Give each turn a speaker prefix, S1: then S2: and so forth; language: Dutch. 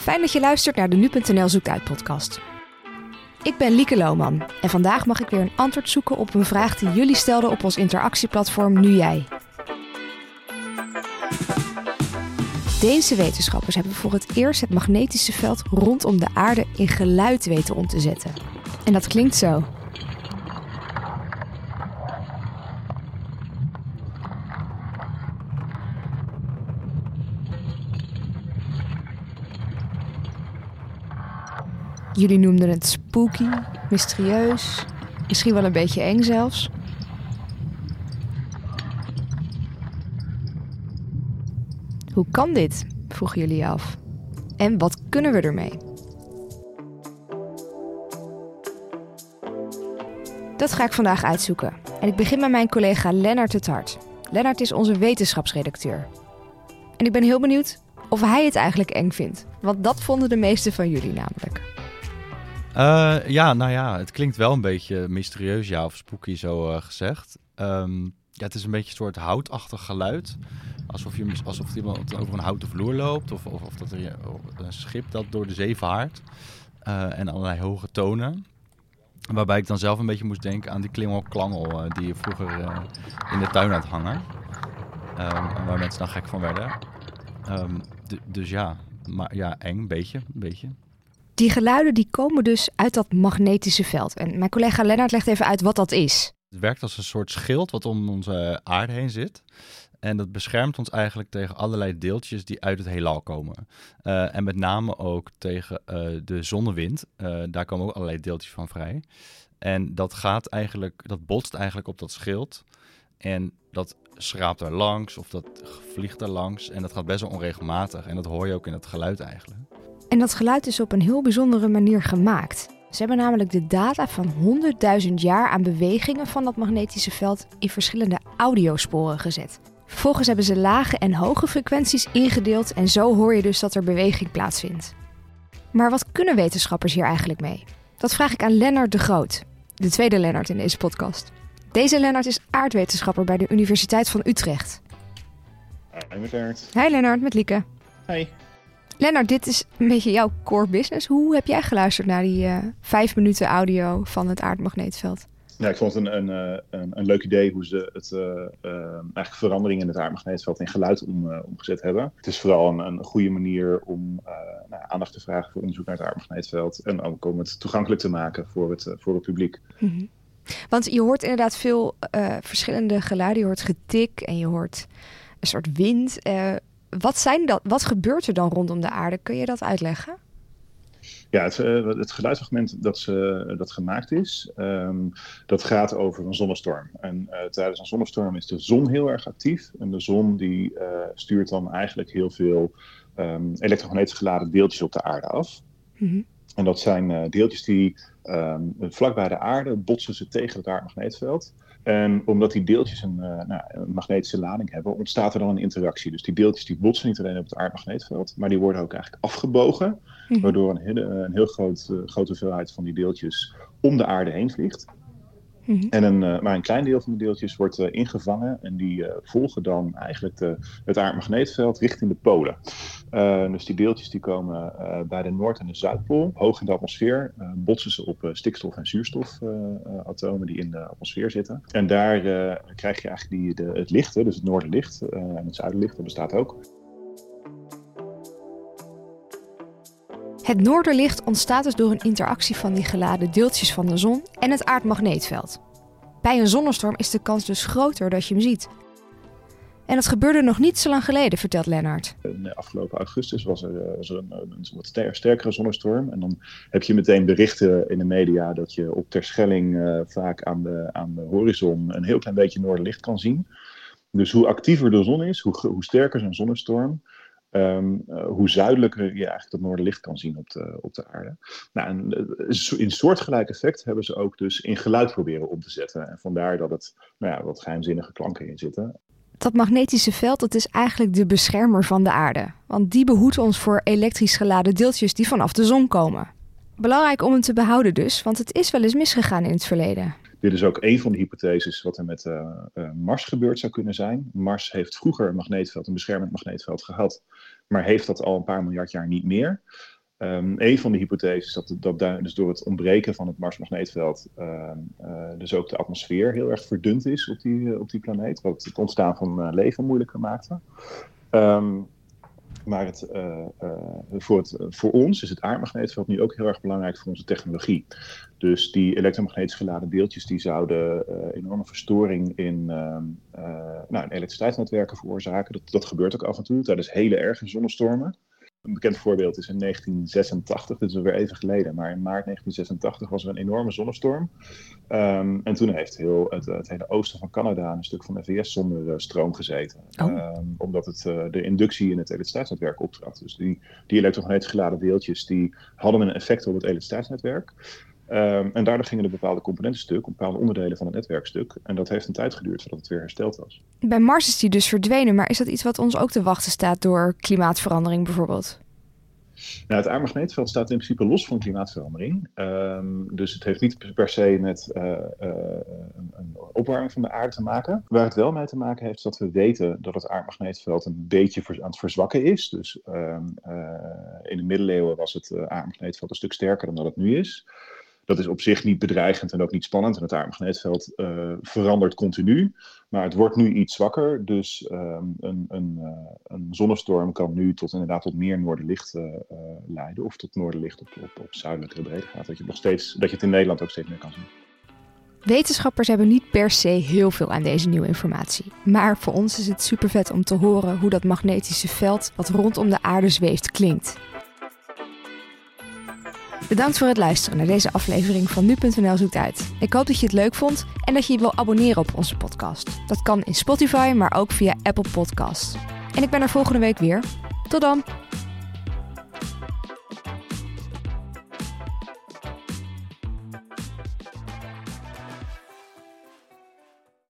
S1: Fijn dat je luistert naar de Nu.nl Zoekt Uit podcast. Ik ben Lieke Lohman en vandaag mag ik weer een antwoord zoeken op een vraag die jullie stelden op ons interactieplatform Nu Jij. Deze wetenschappers hebben voor het eerst het magnetische veld rondom de aarde in geluid weten om te zetten. En dat klinkt zo. Jullie noemden het spooky, mysterieus, misschien wel een beetje eng zelfs. Hoe kan dit? vroegen jullie af. En wat kunnen we ermee? Dat ga ik vandaag uitzoeken. En ik begin met mijn collega Lennart het Hart. Lennart is onze wetenschapsredacteur. En ik ben heel benieuwd of hij het eigenlijk eng vindt. Want dat vonden de meeste van jullie namelijk.
S2: Uh, ja, nou ja, het klinkt wel een beetje mysterieus, ja, of spooky zo uh, gezegd. Um, ja, het is een beetje een soort houtachtig geluid. Alsof, je, alsof iemand over een houten vloer loopt. Of, of, of dat er een schip dat door de zee vaart. Uh, en allerlei hoge tonen. Waarbij ik dan zelf een beetje moest denken aan die klingel-klangel die je vroeger in de tuin had hangen. Um, waar mensen dan gek van werden. Um, dus ja, maar ja, eng, beetje, beetje.
S1: Die geluiden die komen dus uit dat magnetische veld. En mijn collega Lennart legt even uit wat dat is.
S2: Het werkt als een soort schild wat om onze aarde heen zit. En dat beschermt ons eigenlijk tegen allerlei deeltjes die uit het heelal komen. Uh, en met name ook tegen uh, de zonnewind. Uh, daar komen ook allerlei deeltjes van vrij. En dat gaat eigenlijk, dat botst eigenlijk op dat schild. En dat schraapt er langs of dat vliegt er langs. En dat gaat best wel onregelmatig. En dat hoor je ook in het geluid eigenlijk.
S1: En dat geluid is op een heel bijzondere manier gemaakt. Ze hebben namelijk de data van 100.000 jaar aan bewegingen van dat magnetische veld in verschillende audiosporen gezet. Vervolgens hebben ze lage en hoge frequenties ingedeeld en zo hoor je dus dat er beweging plaatsvindt. Maar wat kunnen wetenschappers hier eigenlijk mee? Dat vraag ik aan Lennart de Groot, de tweede Lennart in deze podcast. Deze Lennart is aardwetenschapper bij de Universiteit van Utrecht.
S3: Hi Lennart.
S1: Hi Lennart, met Lieke.
S3: Hi.
S1: Lennart, dit is een beetje jouw core business. Hoe heb jij geluisterd naar die uh, vijf minuten audio van het aardmagneetveld?
S3: Ja, ik vond het een, een, een, een leuk idee hoe ze het, uh, uh, eigenlijk verandering in het aardmagneetveld in geluid om, omgezet hebben. Het is vooral een, een goede manier om nou, aandacht te vragen voor onderzoek naar het aardmagneetveld. En ook om het toegankelijk te maken voor het, voor het publiek.
S1: Mm -hmm. Want je hoort inderdaad veel verschillende geluiden. Je hoort getik en je hoort een soort wind wat, zijn dat, wat gebeurt er dan rondom de aarde? Kun je dat uitleggen?
S3: Ja, het, uh, het geluidsfragment dat, uh, dat gemaakt is, um, dat gaat over een zonnestorm. En uh, tijdens een zonnestorm is de zon heel erg actief. En de zon die stuurt dan eigenlijk heel veel um, elektromagnetisch geladen deeltjes op de aarde af. Mm -hmm. En dat zijn deeltjes die um, vlak bij de aarde botsen ze tegen het aardmagneetveld. En omdat die deeltjes een, uh, nou, een, magnetische lading hebben, ontstaat er dan een interactie. Dus die deeltjes die botsen niet alleen op het aardmagneetveld, maar die worden ook eigenlijk afgebogen. Mm-hmm. Waardoor een, hele, een heel groot, uh, grote hoeveelheid van die deeltjes om de aarde heen vliegt. Mm-hmm. En een, uh, maar een klein deel van de deeltjes wordt ingevangen en die volgen dan eigenlijk de, het aardmagneetveld richting de polen. Dus die deeltjes die komen bij de Noord- en de Zuidpool, hoog in de atmosfeer, botsen ze op stikstof- en zuurstofatomen die in de atmosfeer zitten. En daar krijg je eigenlijk die, de, het licht, dus het noorderlicht en het zuiderlicht, dat bestaat ook.
S1: Het noorderlicht ontstaat dus door een interactie van die geladen deeltjes van de zon en het aardmagneetveld. Bij een zonnestorm is de kans dus groter dat je hem ziet. En dat gebeurde nog niet zo lang geleden, vertelt Lennart.
S3: Afgelopen augustus was er, was er een, een, wat ster, sterkere zonnestorm. En dan heb je meteen berichten in de media dat je op Terschelling uh, vaak aan de, aan de horizon een heel klein beetje noorderlicht kan zien. Dus hoe actiever de zon is, hoe, hoe sterker zo'n zonnestorm, Um, uh, hoe zuidelijker je eigenlijk dat noorderlicht kan zien op de, op de aarde. Nou, en in soortgelijk effect hebben ze ook dus in geluid proberen om te zetten. En vandaar dat het nou ja, wat geheimzinnige klanken in zitten.
S1: Dat magnetische veld dat is eigenlijk de beschermer van de aarde. Want die behoedt ons voor elektrisch geladen deeltjes die vanaf de zon komen. Belangrijk om hem te behouden dus, want het is wel eens misgegaan in het verleden.
S3: Dit is ook een van de hypotheses wat er met Mars gebeurd zou kunnen zijn. Mars heeft vroeger een magneetveld, een beschermend magneetveld gehad, maar heeft dat al een paar miljard jaar niet meer. Um, een van de hypotheses is dat, dat dus door het ontbreken van het Marsmagneetveld uh, dus ook de atmosfeer heel erg verdund is op die, op die planeet, wat het ontstaan van uh, leven moeilijker maakte. Um, maar het, voor, het, voor ons is het aardmagneetveld nu ook heel erg belangrijk voor onze technologie. Dus die elektromagnetisch geladen deeltjes die zouden enorme verstoring in, ehm, nou, elektriciteitsnetwerken veroorzaken. Dat, dat gebeurt ook af en toe tijdens hele erge zonnestormen. Een bekend voorbeeld is in 1986, dit is alweer even geleden, maar in maart 1986 was er een enorme zonnestorm. Um, en toen heeft heel het, het, hele oosten van Canada, een stuk van de VS, zonder uh, stroom gezeten. Oh. Um, omdat het, uh, de inductie in het elektriciteitsnetwerk optrad. Dus die, die elektromagnetisch geladen deeltjes die hadden een effect op het elektriciteitsnetwerk. Um, en daardoor gingen er bepaalde componenten stuk, bepaalde onderdelen van het netwerk stuk. En dat heeft een tijd geduurd voordat het weer hersteld was.
S1: Bij Mars is die dus verdwenen, maar is dat iets wat ons ook te wachten staat door klimaatverandering bijvoorbeeld?
S3: Nou, het aardmagneetveld staat in principe los van klimaatverandering. Um, dus het heeft niet per se met uh, uh, een, een, opwarming van de aarde te maken. Waar het wel mee te maken heeft, is dat we weten dat het aardmagneetveld een beetje aan het verzwakken is. Dus um, uh, in de middeleeuwen was het aardmagneetveld een stuk sterker dan dat het nu is. Dat is op zich niet bedreigend en ook niet spannend. En het aardmagneetveld uh, verandert continu. Maar het wordt nu iets zwakker. Dus um, een, een, uh, een, zonnestorm kan nu tot inderdaad tot meer noorderlicht uh, leiden. Of tot noorderlicht op, op, op zuidelijke breedtegraad. Dat je, nog steeds, dat je het in Nederland ook steeds meer kan zien.
S1: Wetenschappers hebben niet per se heel veel aan deze nieuwe informatie. Maar voor ons is het super vet om te horen hoe dat magnetische veld wat rondom de aarde zweeft klinkt. Bedankt voor het luisteren naar deze aflevering van Nu.nl Zoekt Uit. Ik hoop dat je het leuk vond en dat je je wil abonneren op onze podcast. Dat kan in Spotify, maar ook via Apple Podcasts. En ik ben er volgende week weer. Tot dan!